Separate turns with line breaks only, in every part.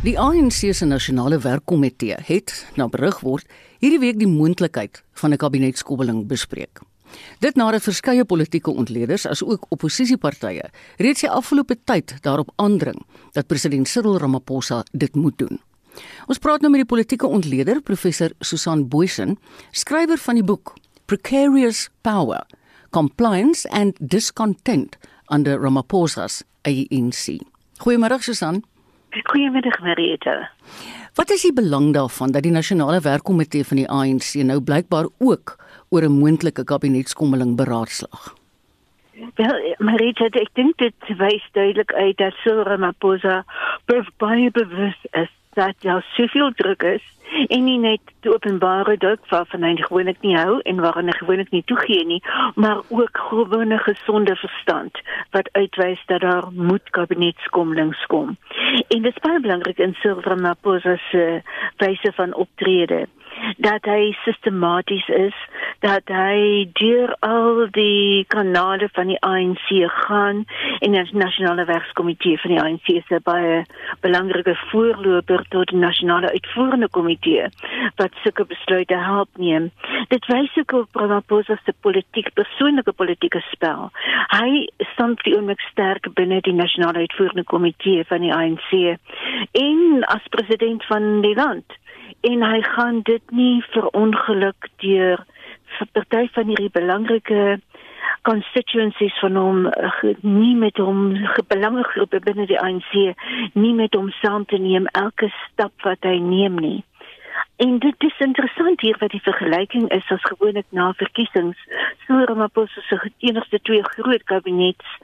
Die ANC se nasionale werkkomitee het, na berig word, hierdie week die moontlikheid van 'n kabinetskobbeling bespreek. Dit nadat verskeie politieke ontleeders as ook oppositiepartye reeds die afgelope tyd daarop aandring dat president Cyril Ramaphosa dit moet doen. Ons praat nou met die politieke ontleder professor Susan Boysen, skrywer van die boek Precarious Power: Compliance and Discontent under Ramaphosa's ANC. Goeiemôre Susan.
Goeiemiddag Marieta.
Wat is die belang daarvan dat die nasionale werkkomitee van die ANC nou blykbaar ook oor 'n moontlike kabinetskommeling beraadslaag?
Wel, Marieta, ek dink dit wys duidelik uit dat Cyril Ramaphosa baie bewus is dat daar soveel druk is en nie net die openbare druk waarvan hy gewoonlik nie hou en waaraan hy gewoonlik nie toegee nie, maar ook gewone gesonde verstand wat uitwys dat daar moet kabinetskomlings kom. En dit is baie belangrik in Silver Maposa se wyse van optrede dat hy sistematies is, dat hy deur al die kanale van die ANC gaan en die nasionale werkskomitee van die ANC se baie belangrike voorloper tot die nasionale uitvoerende komitee wat sulke besluite help neem. Dit wys ook op Ramaphosa se politiek persoonlike politieke spel. Hy staan vir oomblik sterk binne die nasionale uitvoerende komitee van die ANC en as president van die land en hy gaan dit nie verongeluk deur party van hierdie belangrike constituencies van hom eh, nie met hom belangegroepe binne die ANC nie met hom saam te neem elke stap wat hy neem nie. En dit is interessant hier wat die vergelyking is as gewoonlik na verkiesings. So Ramaphosa se enigste twee groot kabinets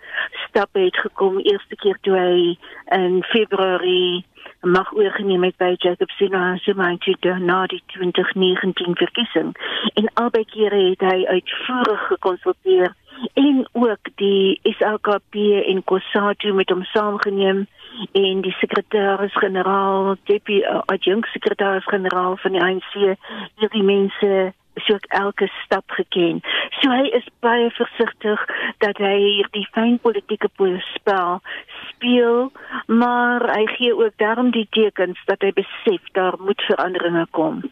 stappe het gekom. Eerste keer toe hy in Februarie mag oorgeneem het by Jacob Zuma se mandaat na die 2019 verkiesing. En albei kere het hy uitvoerig gekonsulteer en ook die SLKP en COSATU met hom saamgeneem en die sekretaris-generaal, deputy uh, adjunct sekretaris-generaal van die ANC, hierdie mense so ek elke stap geken. So hy is baie versigtig dat hy hierdie fyn politieke spel speel, maar hy gee ook daarom die tekens dat hy besef daar moet veranderinge kom.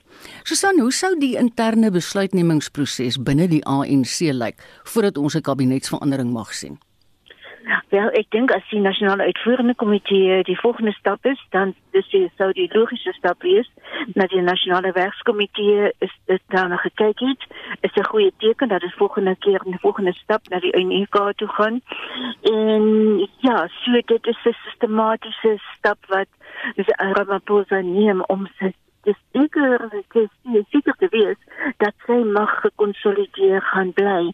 Susan, hoe sou die interne besluitnemingsproses binne die ANC lyk voordat ons 'n kabinetsverandering mag sien?
Wel, ek dink as die nasionale uitvoerende komitee die volgende stap is, dan dis die sou die logiese stap wees na die nasionale werkskomitee is dit dan gekyk het. Is 'n goeie teken dat dit volgende keer 'n volgende stap na die UNK toe gaan. En ja, so dit is 'n sistematiese stap wat Ramaphosa neem om sy dis seker dit is seker te wees dat sy mag gekonsolideer gaan bly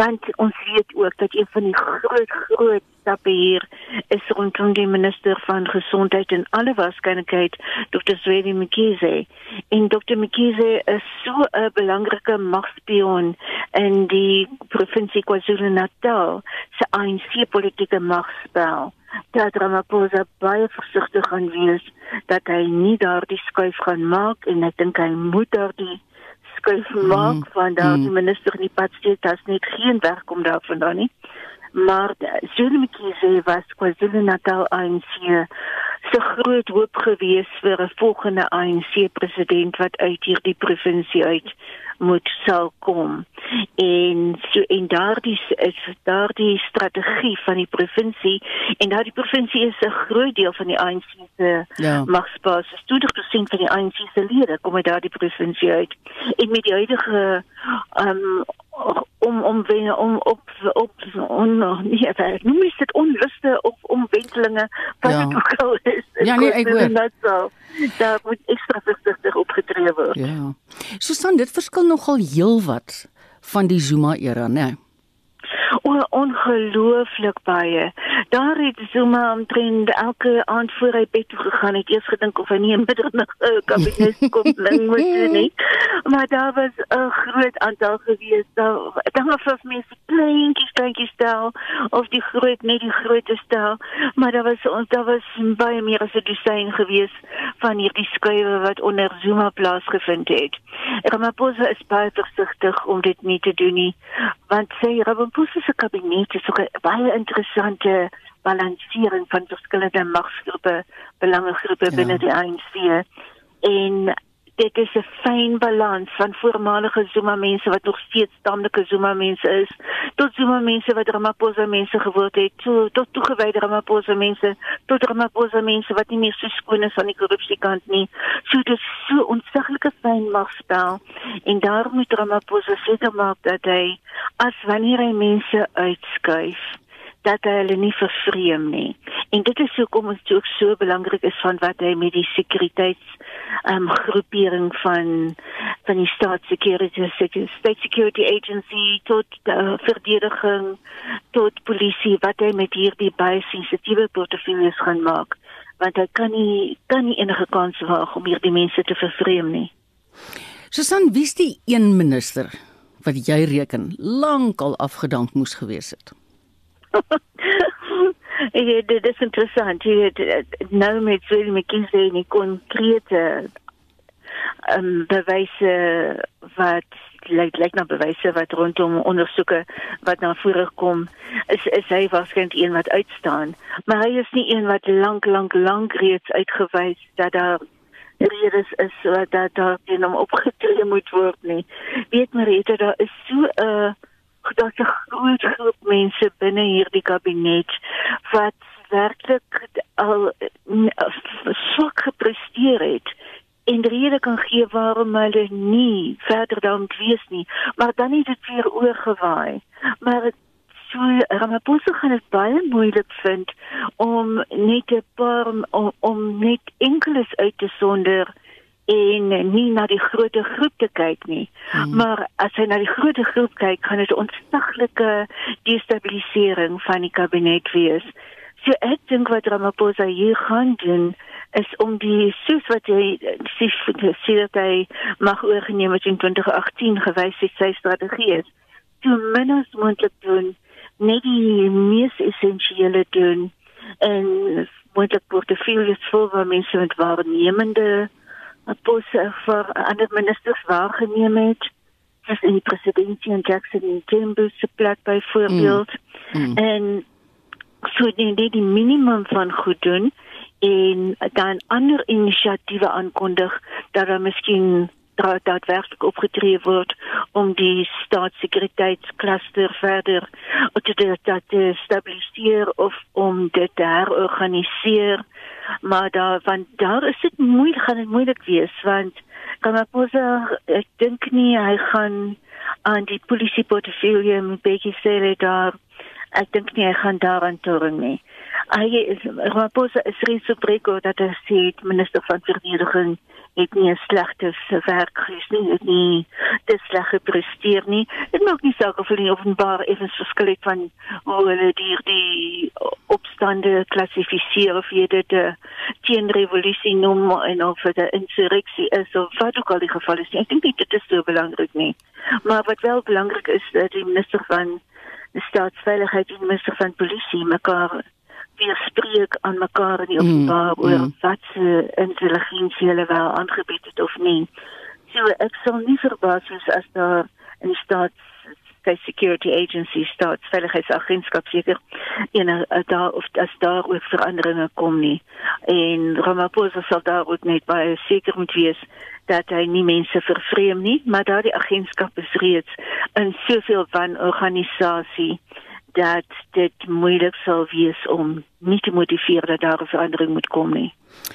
want ons weet ook dat een van die groot groot stappe hier is rondom die minister van gesondheid en alle waarskynlikheid Dr. Zweli Mkhize en Dr. Mkhize is so 'n belangrike magspion in die provinsie KwaZulu-Natal se ANC politieke magspel dat Ramaphosa baie versigtig gaan wees dat hy nie daardie skuif gaan maak en ek dink hy moet daardie skuif maak mm. want daar mm. die minister nie pad steek dat net geen werk om daarvan nie maar Zulumkise was KwaZulu-Natal ANC se groot hoop gewees vir 'n volgende ANC president wat uit hierdie provinsie uit moet sal kom. En so en daardie is daardie strategie van die provinsie en daardie provinsie is 'n groot deel van die ANC se ja. magsbasis. 20% van die ANC se lede kom uit daardie provinsie uit. En met die huidige um om om wen om op op on nie ek noem dit onluste of omwentelinge wat ja. ook al is.
Ja, nee, ek weet.
So, daar moet opgetree word.
Ja. Susan, dit verskil nogal heelwat van die Zuma era, né? Nee
ongelooflik baie. Daar het Zuma omtrent elke aand voor hy bed toe gegaan het, eers gedink of hy nie 'n middernag uh, kabinet kom bling moet doen nie. Maar daar was 'n groot aantal gewees. Daar dan was vir mense kleintjies, kleintjies stel of die groot net die groot stel, maar daar was ons daar was baie meer as 'n dosyn gewees van hierdie skuwe wat onder Zuma plaasgevind het. Ramaphosa is baie versigtig om dit nie te doen nie, want sy Ramaphosa se kabinet is ook 'n baie interessante balansering van verskillende magsgroepe, belangegroepe ja. binne die ANC en dit is 'n fyn balans van voormalige Zuma mense wat nog steeds stammelike Zuma mense is tot Zuma mense wat Ramaphosa mense geword het tot tot toegewyde Ramaphosa mense tot Ramaphosa mense wat nie meer so skoon is aan die korrupsiekant nie. So dit is so ontsaglike fyn magspel en daar moet Ramaphosa seker maak dat hy as wanneer hy mense uitskuif dat hy hulle nie vervreem nie. En dit is hoekom dit ook so belangrik is van wat hy met die sekuriteits ehm um, groepering van van die State Security State Security Agency tot uh, verdediging tot polisie wat hy met hierdie baie sensitiewe portefeuilles gaan maak want hy kan nie kan nie enige kans waag om hierdie mense te vervreem nie.
Susan, wie is die een minister wat jy reken lankal afgedank moes gewees het?
Ja, dit is interessant. Jy het nou met Willie McKinsey nie konkrete um, bewyse wat lyk lyk na bewyse wat rondom ondersoeke wat na vore kom is is hy waarskynlik een wat uitstaan maar hy is nie een wat lank lank lank reeds uitgewys dat daar redes is wat dat daar teen hom opgetree moet word nie weet maar dit daar is so 'n uh, dat 'n groot groep mense binne hierdie kabinet wat werklik al swak gepresteer het en rede kan gee waarom hulle nie verder dan wees nie. Maar dan het dit weer oorgewaai. Maar so Ramaphosa gaan dit baie moeilik vind om net 'n paar om, om net enkeles uit te sonder en nie na die groot groep te kyk nie. Hmm. Maar as hy na die groot groep kyk, gaan dit ontsaglike destabilisering van die kabinet wees. So ek dink wat Ramaphosa hier gaan doen is om die soos wat hy sê dat hy mag oorgeneem het in 2018 gewys het sy strategie is. So min as moontlik doen, net die mees essensiële doen en moontlik portefeuilles vol waar mense met waarnemende 'n pos vir ander ministers waargeneem het as in die presidentsie en Jackson in Chambers se plek byvoorbeeld mm. mm. en so die die, die minimum van goed doen en dan ander inisiatiewe aankondig dat daar miskien daadwerklik opgetree word om die staatssekuriteitskluster verder te, te, te stabiliseer of om dit te herorganiseer. Maar daar want daar is dit moeilik gaan dit moeilik wees want kan ek dink nie hy gaan aan die polisie portefeulje met Becky Cele daar ek dink nie hy gaan daaraan toring nie. Hy is Ramaphosa is reeds so preko dat hy sê minister van verdediging het nie 'n slegte werk gedoen nie, het nie te sleg gepresteer nie. Dit maak nie saak of hulle openbaar effens verskil het van hoe hulle die die opstande klassifiseer of jy dit 'n uh, teenrevolusie noem en of dit 'n insurreksie is of wat ook al die geval is. Ek dink dit is so belangrik nie. Maar wat wel belangrik is dat die minister van die staatsveiligheid en die minister van polisie mekaar weerspreek aan mekaar in die openbaar mm, oor mm. wat se intelligensie hulle wel aangebied het of nie. So ek sal nie verbaas wees as daar in die staat die security agency staats veiligheidsagentskap seker en uh, daar of as daar ook veranderinge kom nie en Ramaphosa sal daar ook net baie seker moet wees dat hy nie mense vervreem nie maar daardie agentskap is reeds in soveel van organisasie dat dit moeilik sal wees om nie te motiveer dat daar 'n verandering moet kom nie.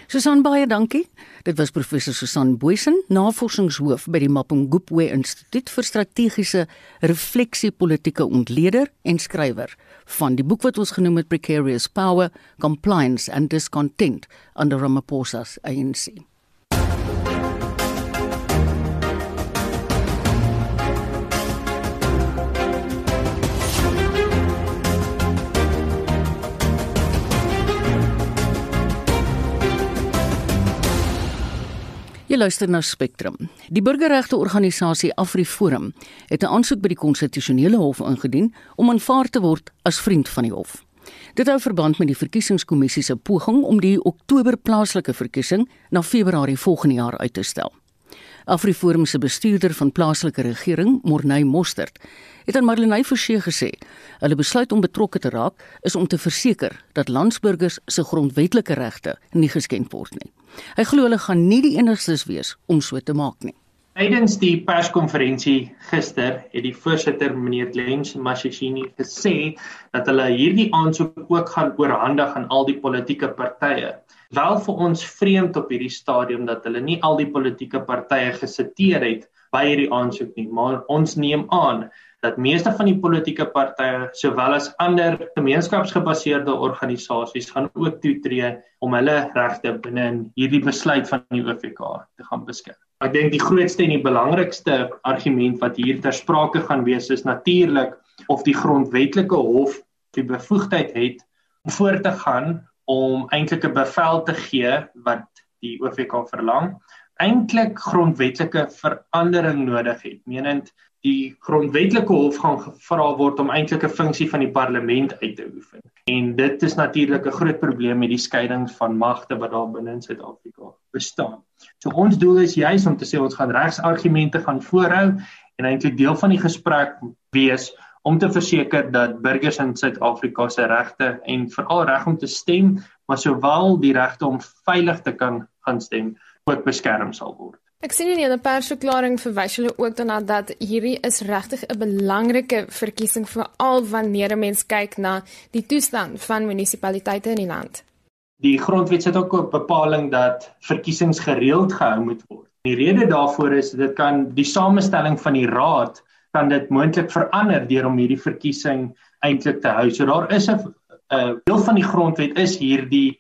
Susan baie dankie. Dit was professor Susan Boysen, navorsingshoof by die Mapungubwe Instituut vir Strategiese Refleksie Politieke Ontleder en skrywer van die boek wat ons genoem het Precarious Power, Compliance and Discontent under Ramaphosa's ANC. Jy luister na Spectrum. Die burgerregte organisasie AfriForum het 'n aansoek by die konstitusionele hof ingedien om aanvaar te word as vriend van die hof. Dit hou verband met die verkiesingskommissie se poging om die Oktober plaaslike verkiesing na Februarie volgende jaar uit te stel. Afriforum se bestuurder van plaaslike regering, Morney Mostert, het aan Marlenae Forsie gesê, hulle besluit om betrokke te raak is om te verseker dat landsburgers se grondwetlike regte nie geskend word nie. Hy glo hulle gaan nie die enigstes wees om so te maak nie.
Tydens die perskonferensie gister het die voorsitter meneer Lens Mashishini gesê dat hulle hierdie aansoek ook gaan oorhandig aan al die politieke partye wel vir ons vreemd op hierdie stadium dat hulle nie al die politieke partye gesiteer het by hierdie aansoek nie, maar ons neem aan dat meeste van die politieke partye sowel as ander gemeenskapsgebaseerde organisasies gaan ook toetree om hulle regte binne in hierdie besluit van die OVK te gaan beskerm. Ek dink die grootste en die belangrikste argument wat hier ter sprake gaan wees is natuurlik of die grondwetlike hof die bevoegdheid het om voort te gaan om eintlik 'n bevel te gee wat die OVK verlang, eintlik grondwetlike verandering nodig het. Menend die grondwetlike hof gaan gevra word om eintlik 'n funksie van die parlement uit te oefen. En dit is natuurlik 'n groot probleem met die skeiding van magte wat daar binne in Suid-Afrika bestaan. So ons doel is juis om te sê ons gaan regsargumente gaan voorhou en eintlik deel van die gesprek wees om te verseker dat burgers in Suid-Afrika se regte en veral reg om te stem, maar sowel die regte om veilig te kan gaan stem, ook beskerm sal word.
Ek sien in 'n persverklaring verwys hulle ook daarna dat hierdie is regtig 'n belangrike verkiesing vir al wanneer 'n mens kyk na die toestand van munisipaliteite in die land.
Die grondwet sê ook 'n bepaling dat verkiesings gereeld gehou moet word. Die rede daarvoor is dit kan die samestelling van die raad kan dit moontlik verander deur om hierdie verkiesing eintlik te hou. So daar is 'n 'n deel van die grondwet is hierdie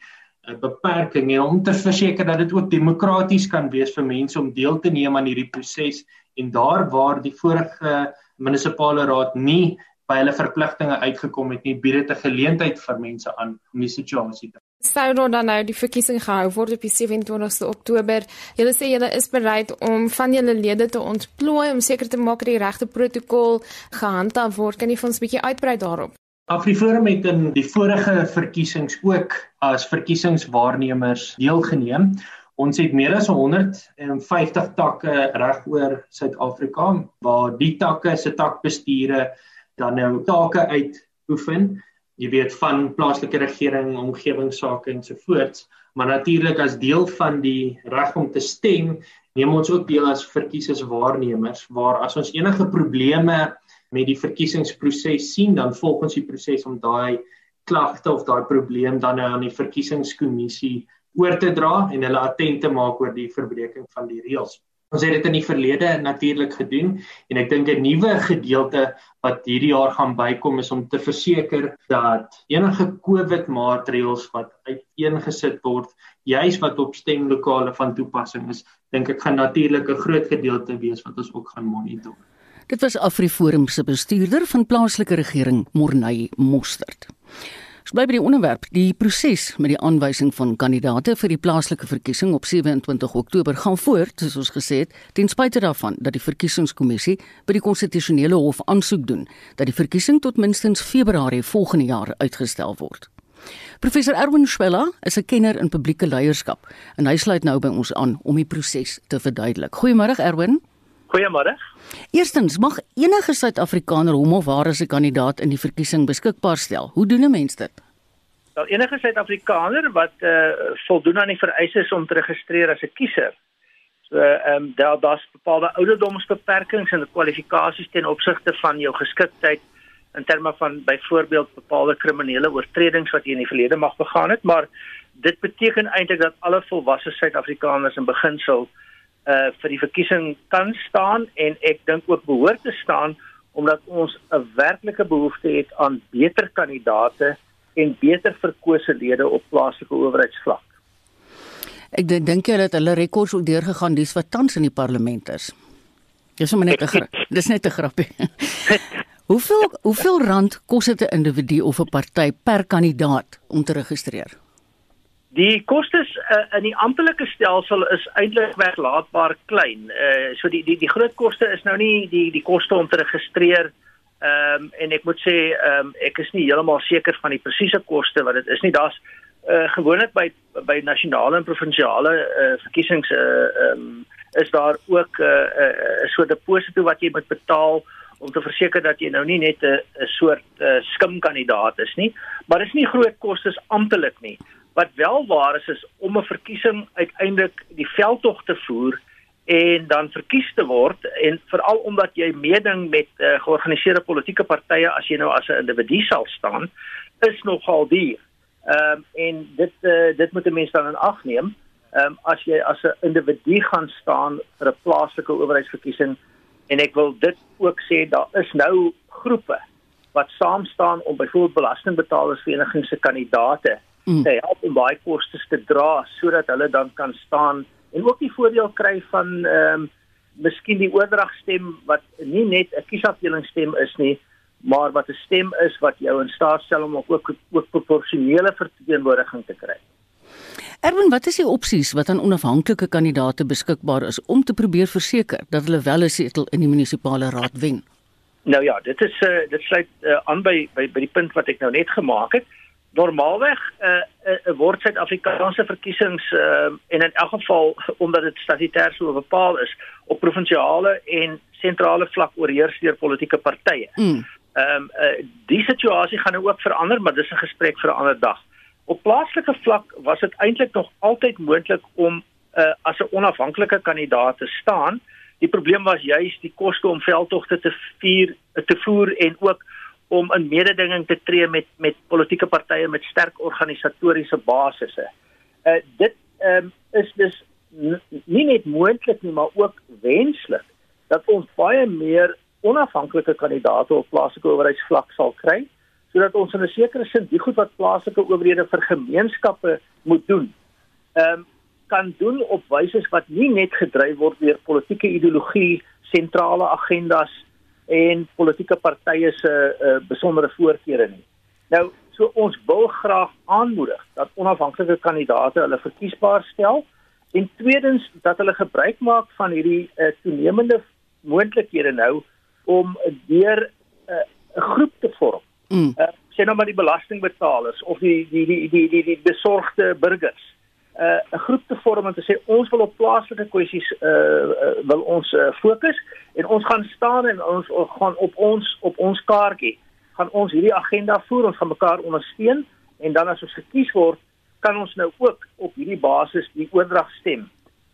beperking en om te verseker dat dit ook demokraties kan wees vir mense om deel te neem aan hierdie proses en daar waar die vorige munisipale raad nie by hulle verpligtinge uitgekom het nie, bied dit 'n geleentheid vir mense aan om die situasie te
sou dan nou die verkiesing gehou word op die 27ste Oktober. Julle sê julle is bereid om van julle lede te ontplooi om seker te maak dat die regte protokol gehandhaaf word. Kan jy vir ons 'n bietjie uitbrei daarop?
Afriforum het in die vorige verkiesings ook as verkiesingswaarnemers deelgeneem. Ons het meer as 150 takke regoor Suid-Afrika waar die takke se takbesture dan nou take uitoefen jy weet van plaaslike regering, omgewingsake en so voort, maar natuurlik as deel van die reg om te stem, neem ons ook deel as verkiesingswaarnemers waar as ons enige probleme met die verkiesingsproses sien, dan volg ons die proses om daai klagte of daai probleem dan nou aan die verkiesingskommissie oor te dra en hulle attent te maak oor die verbreeking van die reëls. Ons het dit in die verlede natuurlik gedoen en ek dink 'n nuwe gedeelte wat hierdie jaar gaan bykom is om te verseker dat enige COVID maatreëls wat uiteengesit word, juis wat op stemlokale van toepassing is, dink ek gaan natuurlik 'n groot gedeelte wees wat ons ook gaan monitor.
Dit was Afriforum se bestuurder van plaaslike regering Morney Mostert. Ons bly by die onderwerp. Die proses met die aanwysing van kandidaate vir die plaaslike verkiesing op 27 Oktober gaan voort, soos ons gesê het, ten spyte daarvan dat die verkiesingskommissie by die konstitusionele hof aansoek doen dat die verkiesing tot minstens Februarie volgende jaar uitgestel word. Professor Erwin Schwella is 'n kenner in publieke leierskap en hy sluit nou by ons aan om die proses te verduidelik. Goeiemôre Erwin.
Goeiemôre.
Eerstens, mag enige Suid-Afrikaner hom of haar as 'n kandidaat in die verkiesing beskikbaar stel? Hoe doen 'n mens dit?
Wel, enige Suid-Afrikaner wat eh uh, voldoen aan die vereistes om te registreer as 'n kiezer. So, ehm um, daar daar's bepaalde ouderdomsbeperkings en kwalifikasies ten opsigte van jou geskiktheid in terme van byvoorbeeld bepaalde kriminele oortredings wat jy in die verlede mag begaan het, maar dit beteken eintlik dat alle volwasse Suid-Afrikaners in beginsel uh vir die verkiesing kan staan en ek dink ook behoort te staan omdat ons 'n werklike behoefte het aan beter kandidate en beter verkose lede op plaaslike owerheidsvlak.
Ek dink jy dat hulle rekords ook deurgegaan dis wat tans in die parlement is. Dis sommer net 'n dis net 'n grappie. hoeveel hoeveel rand kos dit 'n individu of 'n party per kandidaat om te registreer?
Die kostes uh, in die amptelike stelsel is eintlik weglaatbaar klein. Uh so die die die groot koste is nou nie die die koste om te registreer. Ehm um, en ek moet sê ehm um, ek is nie heeltemal seker van die presiese koste wat dit is nie. Daar's uh, gewoonlik by by nasionale en provinsiale uh, verkiesings uh, um, is daar ook 'n uh, uh, soort deposito wat jy moet betaal om te verseker dat jy nou nie net 'n soort uh, skimkandidaat is nie, maar dis nie groot kostes amptelik nie. Wat wel waar is is om 'n verkiesing uiteindelik die veldtog te voer en dan verkies te word en veral omdat jy meeding met uh, georganiseerde politieke partye as jy nou as 'n individu sal staan is nogal duur. Ehm um, en dit uh, dit moet 'n mens dan in ag neem. Ehm um, as jy as 'n individu gaan staan vir 'n plaaslike owerheidsverkiesing en ek wil dit ook sê daar is nou groepe wat saam staan om byvoorbeeld belastingbetalersverenigings se kandidaate mm. te help om baie kostes te dra sodat hulle dan kan staan en ook die voordeel kry van ehm um, miskien die oordragstem wat nie net 'n kiesafdelingsstem is nie, maar wat 'n stem is wat jou in staat stel om ook ook proporsionele verteenwoordiging te kry.
Erwin, wat is die opsies wat aan onafhanklike kandidaate beskikbaar is om te probeer verseker dat hulle wel 'n setel in die munisipale raad wen?
Nou ja, dit is uh, dit sluit uh, aan by, by by die punt wat ek nou net gemaak het normaalweg uh, uh, uh, word Suid-Afrikaanse verkiesings uh, en in elk geval omdat dit statutêr so bepaal is op provinsiale en sentrale vlak oorheers deur politieke partye. Mm. Ehm um, uh, die situasie gaan nou ook verander, maar dis 'n gesprek vir 'n ander dag. Op plaaslike vlak was dit eintlik nog altyd moontlik om uh, as 'n onafhanklike kandidaat te staan. Die probleem was juis die koste om veldtogte te vier te voer en ook om in mededinging te tree met met politieke partye met sterk organisatoriese basisse. Uh dit um, is dus nie net moontlik nie, maar ook wenslik dat ons baie meer onafhanklike kandidaate op plaaslike owerheidsvlak sal kry sodat ons in 'n sekere sin die goed wat plaaslike owerhede vir gemeenskappe moet doen, ehm um, kan doen op wyse wat nie net gedryf word deur politieke ideologie, sentrale agendas en politieke partye se uh, besondere voorkeure nie. Nou, so ons wil graag aanmoedig dat onafhanklike kandidaate hulle verkiesbaar stel en tweedens dat hulle gebruik maak van hierdie uh, toenemende moontlikhede nou om deur 'n uh, groep te vorm. Mm. Uh, sê nou maar die belastingbetalers of die die die die die, die besorgde burgers uh, 'n groep te vorm en te sê ons wil op plaaslike kwessies uh, uh wil ons uh, fokus en ons gaan staan en ons gaan op ons op ons kaartjie. Gaan ons hierdie agenda voer ons gaan mekaar ondersteun. En dan as ons gekies word kan ons nou ook op hierdie basis die oordrag stem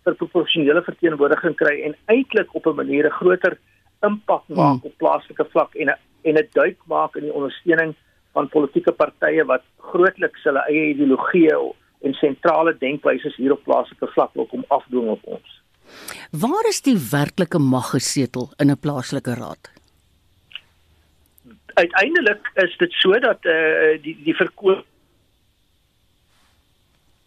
vir proporsionele verteenwoordiging kry en eintlik op 'n manier 'n groter impak maak hmm. op plaaslike vlak en 'n en 'n duik maak in die ondersteuning van politieke partye wat grootliks hulle eie ideologie en sentrale denkwyses hier op plaaslike vlak wil kom afdwing op ons.
Waar is die werklike mag gesetel in 'n plaaslike raad?
Uiteindelik is dit so dat eh uh, die die verkoop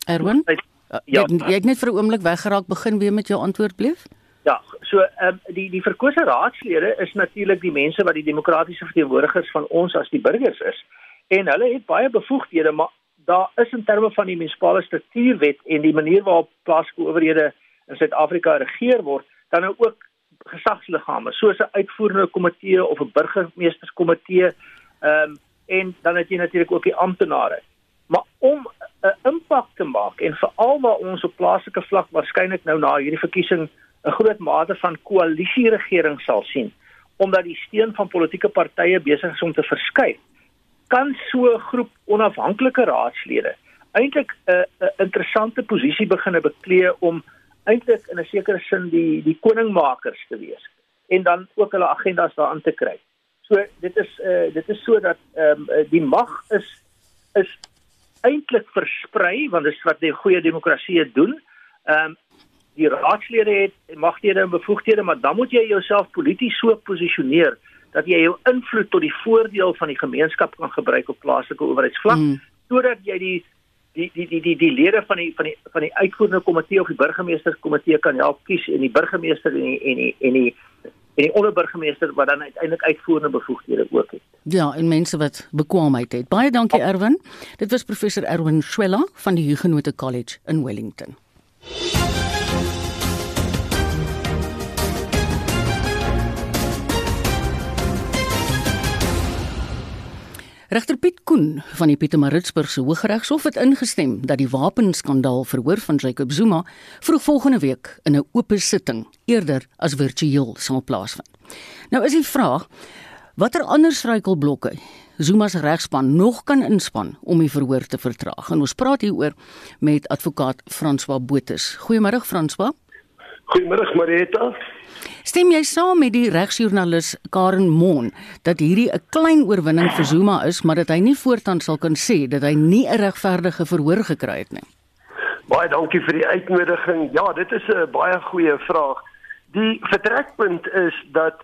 Erwin? Uh, ja, jy, jy het net vir 'n oomblik weggeraak begin weer met jou antwoord bleef?
Ja, so ehm um, die die verkose raadslede is natuurlik die mense wat die demokratiese verteenwoordigers van ons as die burgers is en hulle het baie bevoegdhede maar daar is in terme van die munisipale struktuurwet en die manier waarop plaaslike owerhede in Suid-Afrika regeer word, dan nou ook gesagsliggame soos 'n uitvoerende komitee of 'n burgemeesterskomitee, ehm um, en dan het jy natuurlik ook die amptenare. Maar om 'n impak te maak en veral waar ons op plaaslike vlak waarskynlik nou na hierdie verkiesing 'n groot mate van koalisieregering sal sien, omdat die steun van politieke partye besig is om te verskuif kan so 'n groep onafhanklike raadslede eintlik 'n 'n interessante posisie beginne beklee om eintlik in 'n sekere sin die die koningmakers te wees en dan ook hulle agendas daarin te kry. So dit is uh dit is so dat ehm um, die mag is is eintlik versprei want dit is wat die goeie demokrasie doen. Ehm um, die raadslede het magthede en bevoegdhede, maar dan moet jy jouself polities so posisioneer dat jy jou invloed tot die voordeel van die gemeenskap kan gebruik op plaaslike owerheidsvlak mm. sodat jy die die die die die die lede van die van die van die uitvoerende komitee of die burgemeesterskomitee kan help kies en die burgemeester en die en die en die en die onderburgemeester wat dan uiteindelik uitvoerende bevoegdhede ook het.
Ja, en mense wat bekwaamheid het. Baie dankie Erwin. Dit was professor Erwin Schwella van die Huguenot College in Wellington. Regter Piet Koen van die Pietermaritzburg se Hooggeregshof het ingestem dat die wapenskandaal verhoor van Jacob Zuma vroeg volgende week in 'n oop sitting eerder as virtueel sal plaasvind. Nou is die vraag watter ander struikelblokke Zuma se regspan nog kan inspan om die verhoor te vertraag. En ons praat hieroor met advokaat François Botha. Goeiemôre François.
Goeiemôre Marita.
Stem jy saam met die regsjoernalis Karen Mon dat hierdie 'n klein oorwinning vir Zuma is, maar dat hy nie voortaan sal kan sê dat hy nie 'n regverdige verhoor gekry het nie?
Baie dankie vir die uitnodiging. Ja, dit is 'n baie goeie vraag. Die vertrekpunt is dat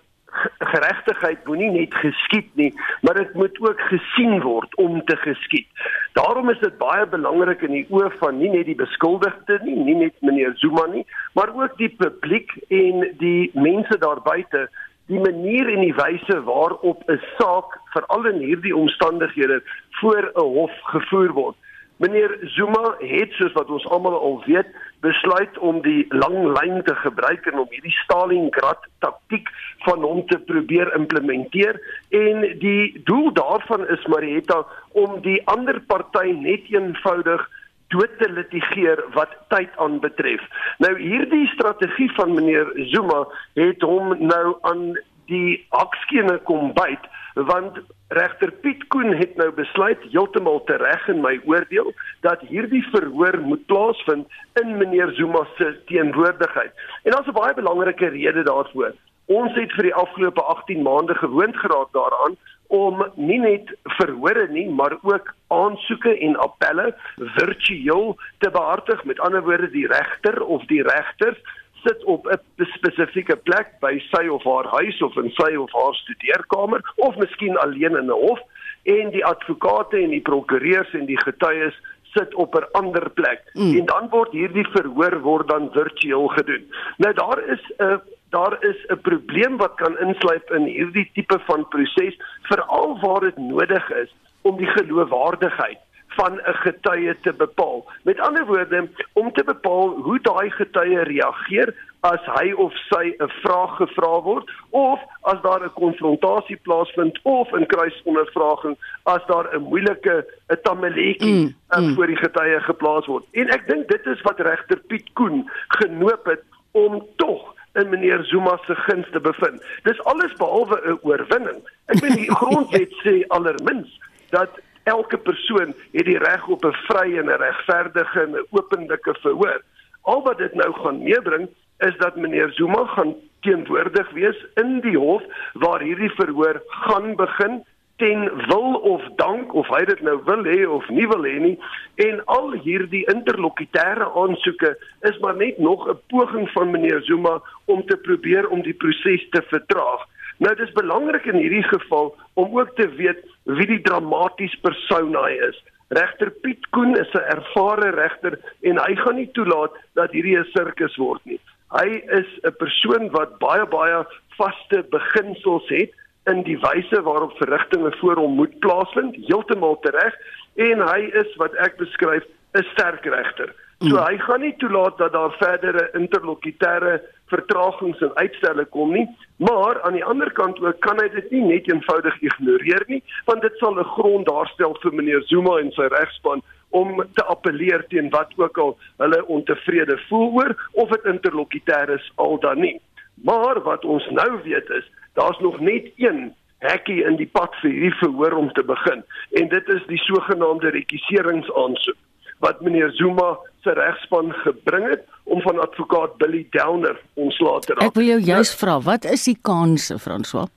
geregtigheid moenie net geskied nie, maar dit moet ook gesien word om te geskied. Daarom is dit baie belangrik in die oë van nie net die beskuldigde nie, nie net meneer Zuma nie, maar ook die publiek en die mense daar buite die manier en die wyse waarop 'n saak veral in hierdie omstandighede voor 'n hof gevoer word. Meneer Zuma het soos wat ons almal al weet, besluit om die lang lyn te gebruik en om hierdie Stalingrad taktik van hom te probeer implementeer en die doel daarvan is Marietta om die ander party net eenvoudig dood te litigeer wat tyd aanbetref. Nou hierdie strategie van meneer Zuma het hom nou aan die akskene kom byt want regter Piet Koen het nou besluit heeltemal tereg in my oordeel dat hierdie verhoor moet plaasvind in meneer Zuma se teenwoordigheid. En daar's 'n baie belangrike rede daarvoor. Ons het vir die afgelope 18 maande gewoond geraak daaraan om nie net verhore nie, maar ook aansoeke en appelle virtueel te behartig. Met ander woorde, die regter of die regters sit op 'n spesifieke plek by sy of haar huis of in sy of haar studeerkamer of miskien alleen in 'n hof en die advokate en die prokureurs en die getuies sit op 'n ander plek mm. en dan word hierdie verhoor word dan virtueel gedoen. Nou daar is 'n daar is 'n probleem wat kan insluip in hierdie tipe van proses veral waar dit nodig is om die geloofwaardigheid van 'n getuie te bepaal. Met ander woorde, om te bepaal hoe daai getuie reageer as hy of sy 'n vraag gevra word of as daar 'n konfrontasie plaasvind of 'n kruisondervraging as daar 'n moeilike 'n tamaletjie mm, mm. voor die getuie geplaas word. En ek dink dit is wat regter Piet Koen genoop het om tog in meneer Zuma se guns te bevind. Dis alles behalwe 'n oorwinning. Ek bedoel die grondwet sê allermins dat elke persoon het die reg op 'n vrye en 'n regverdige en 'n openlike verhoor. Al wat dit nou gaan meebring is dat meneer Zuma gaan teenwoordig wees in die hof waar hierdie verhoor gaan begin ten wil of dank of hy dit nou wil hê of nie wil hê nie en al hierdie interlokutêre aansoeke is maar net nog 'n poging van meneer Zuma om te probeer om die proses te vertraag. Nou dit is belangrik in hierdie geval om ook te weet wie die dramaties persoon hy is. Regter Piet Koen is 'n ervare regter en hy gaan nie toelaat dat hierdie 'n sirkus word nie. Hy is 'n persoon wat baie baie vaste beginsels het in die wyse waarop verrigtinge voor hom moet plaasvind, heeltemal tereg en hy is wat ek beskryf 'n sterk regter. So hy gaan nie toelaat dat daar verdere interlokutêre vertragings en uitstelle kom nie, maar aan die ander kant ook kan hy dit nie net eenvoudig ignoreer nie, want dit sal 'n grond daarstel vir meneer Zuma en sy regspan om te appeleer teen wat ook al hulle ontevrede voel oor of dit interlokutêr is al dan nie. Maar wat ons nou weet is, daar's nog net een hekkie in die pad vir hierdie verhoor om te begin en dit is die sogenaamde rekiseringsaansoek wat meneer Zuma se regspan gebring het om van advokaat Billy Downer ontslae te raak.
Ek wil jou juist vra, wat is die kanse, François?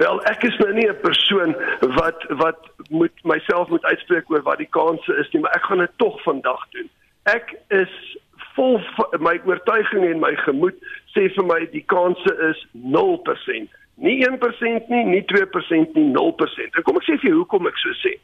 Wel, ek is nou nie 'n persoon wat wat moet myself moet uitspreek oor wat die kanse is nie, maar ek gaan dit tog vandag doen. Ek is vol my oortuiging en my gemoed sê vir my die kanse is 0%. Nie 1% nie, nie 2% nie, 0%. En kom ek sê vir jou hoekom ek so sê.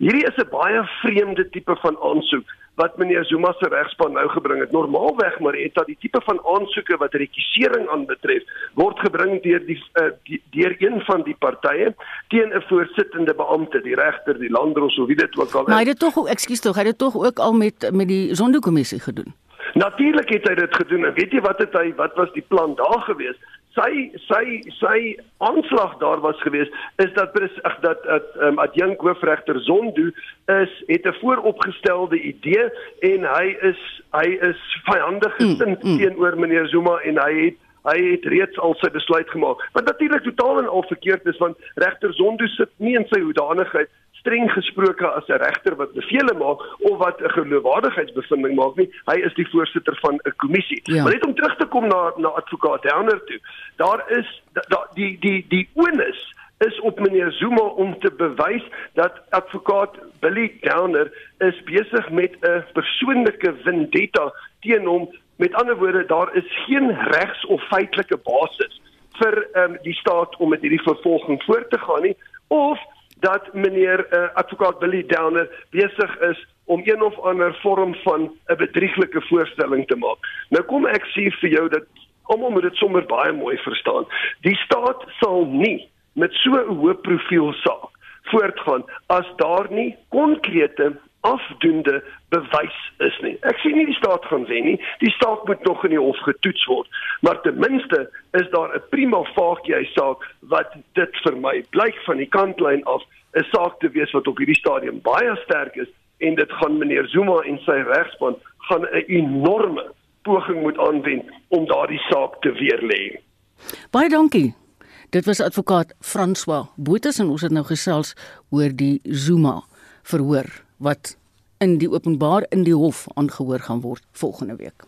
Hierdie is 'n baie vreemde tipe van aansoek wat meneer Zuma se regspan nou gebring het. Normaalweg maar het dat die tipe van aansoeke wat rekisering aanbetref, word gebring deur die, uh, die deur een van die partye teen 'n voorsittende beampte, die regter, die landdros of wie dit ook al is.
Maar hy het tog, ekskuus tog, hy het tog ook al met met die Zondo-kommissie gedoen.
Natuurlik het hy dit gedoen. En weet jy wat het hy wat was die plan daar gewees? Sy sy sy aanslag daar was gewees is dat ag dat dat um, adjunk hoofregter Zondo is het 'n vooropgestelde idee en hy is hy is vyandig mm, gesind mm, mm. teenoor meneer Zuma en hy het hy het reeds al sy besluit gemaak wat natuurlik totaal en al verkeerd is want regter Zondo sit nie in sy hoedanigheid streng gesproke as 'n regter wat bevele maak of wat 'n geloofwaardigheidsbevinding maak nie. Hy is die voorsitter van 'n kommissie. Ja. Maar net om terug te kom na na advokaat Downer toe. Daar is da, die die die onus is op meneer Zuma om te bewys dat advokaat Billy Downer is besig met 'n persoonlike vendetta teen hom. Met ander woorde, daar is geen regs of feitelike basis vir um, die staat om met hierdie vervolging voort te gaan nie of dat meneer uh, advokaat Billy Downer besig is om een of ander vorm van 'n bedrieglike voorstelling te maak. Nou kom ek sê vir jou dat almal moet dit sommer baie mooi verstaan. Die staat sal nie met so 'n hoë profiel saak voortgaan as daar nie konkrete afdoende bewys is nie. Ek sien nie die staat gaan wen nie. Die staat moet nog in die hof getoets word. Maar ten minste is daar 'n prima facie saak wat dit vir my blyk van die kantlyn af 'n saak te wees wat op hierdie stadium baie sterk is en dit gaan meneer Zuma en sy regspan gaan 'n enorme poging moet aanwend om daardie saak te weerlê.
Baie dankie. Dit was advokaat François Botha en ons het nou gesels oor die Zuma verhoor wat in die openbaar in die hof aangehoor gaan word volgende week.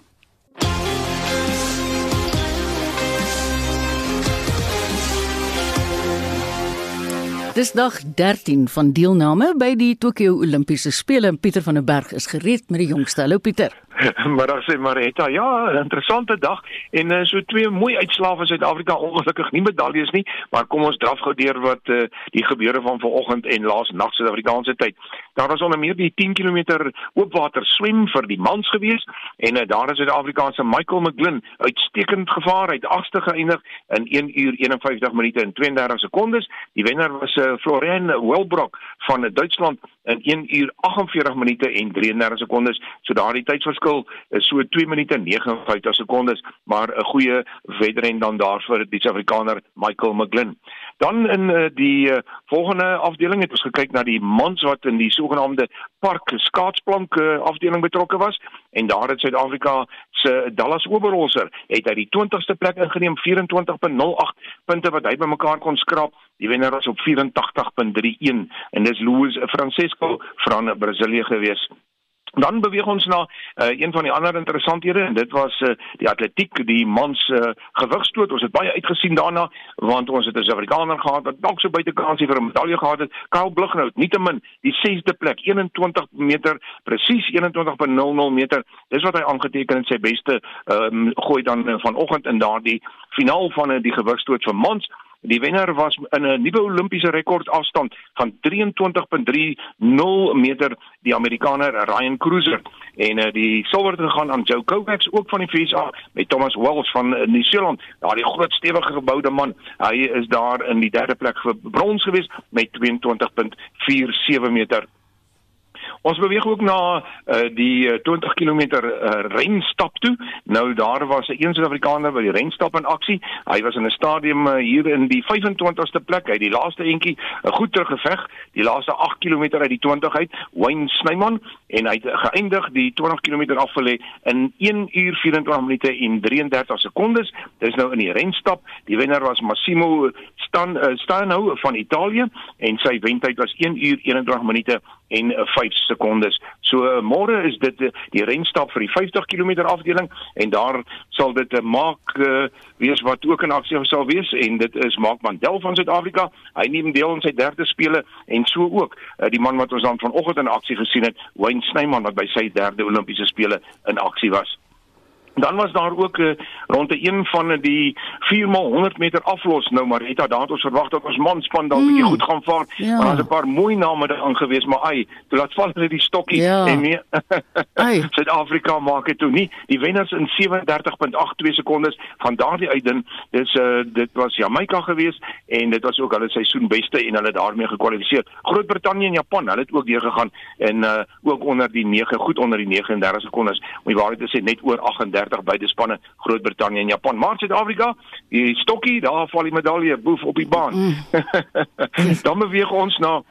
Dis dag 13 van deelname by die Tokio Olimpiese Spele. Pieter van der Berg is gereed met die jongste. Hallo Pieter.
Middag sê Marita. Ja, 'n interessante dag en uh, so twee mooi uitslae van Suid-Afrika. Ongelukkig nie medaljes nie, maar kom ons draf gou deur wat uh, die gebeure van vanoggend en laas nag Suid-Afrikaanse tyd. Daar was onder meer die 10 km oopwater swem vir die mans gewees en uh, daar is Suid-Afrikaanse Michael McGlynn uitstekend gevaar uit agste geëindig in 1 uur 51 minute en 32 sekondes. Die wenner was uh, Florian Welbrock van Duitsland in 1 uur 48 minute en 33 sekondes. So daardie tydsverskil is so 2 minute en 59 sekondes, maar 'n goeie wedren dan daar vir die Suid-Afrikaner Michael McGlynn. Dan in uh, die uh, volgende afdeling het ons gekyk na die mans wat in die sogenaamde park skaatsplank uh, afdeling betrokke was en daar het Suid-Afrika se Dallas Oberholzer het hy die 20ste plek ingeneem 24.08 punte wat hy bymekaar kon skraap. Die wenner was op 84.31 en dis Luis Francesco van Brasilië gewees. Dan beweeg ons na uh, een van die ander interessanthede en dit was uh, die atletiek, die mans uh, gewigstoot. Ons het baie uitgesien daarna want ons het 'n Suid-Afrikaner gehad wat dalk so buitekansie vir 'n medalje gehad het. Kyle Blighnout, nietemin die 6de plek, 21 meter, presies 21.00 meter. Dis wat hy aangeteken in sy beste um, gooi dan uh, vanoggend in daardie finaal van uh, die gewigstoot vir mans. Die wenner was in 'n nuwe Olimpiese rekord afstand van 23.30 meter die Amerikaner Ryan Cruiser en uh, die silwer het gegaan aan Joe Kovacs ook van die VSA met Thomas Wells van uh, Nieu-Seeland. Ja, die groot stewige geboude man. Hy is daar in die derde plek vir brons gewees met 22.47 meter Ons beweeg ook na uh, die 20 km uh, renstap toe. Nou daar was 'n een Suid-Afrikaner by die renstap in aksie. Hy was in 'n stadium uh, hier in die 25ste plek. Hy het die laaste entjie uh, goed teruggeveg, die laaste 8 km uit die 20 uit, Wayne Snyman en hy het geëindig die 20 km afgelê in 1 uur 24 minute en 33 sekondes. Dis nou in die renstap. Die wenner was Massimo Stan uh, Stanhou van Italië en sy wentyd was 1 uur 21 minute en 5 sekondes. So uh, môre is dit uh, die renstap vir die 50 km afdeling en daar sal dit 'n uh, maak uh, wees wat ook in aksie sal wees en dit is Mark Mandel van Suid-Afrika. Hy neem deel aan sy derde spele en so ook uh, die man wat ons dan vanoggend in aksie gesien het, Wayne Snyman wat by sy derde Olimpiese spele in aksie was. Dan was daar ook uh, rond 'n een van die 4x100 meter aflos nou Marita daar het ons verwag dat ons manspan dalk 'n mm. bietjie goed gaan vaar ja. maar daar's 'n paar mooi name daar aangewees maar ai toe laat val hulle die stokkie ja. en nee Suid-Afrika maak dit toe nie die wenners in 37.82 sekondes van daardie uitdin dis uh, dit was Jamaica gewees en dit was ook hulle seisoenbeste en hulle daarmee gekwalifiseer Groot-Brittanje en Japan hulle het ook deur gegaan en uh, ook onder die 9 goed onder die 39 sekondes maar die waarheid is net oor 38 34 beide spanne Groot-Brittanje en Japan. Maar Suid-Afrika, die stokkie, daar val die medalje boef op die baan. Mm. Dan beweeg ons na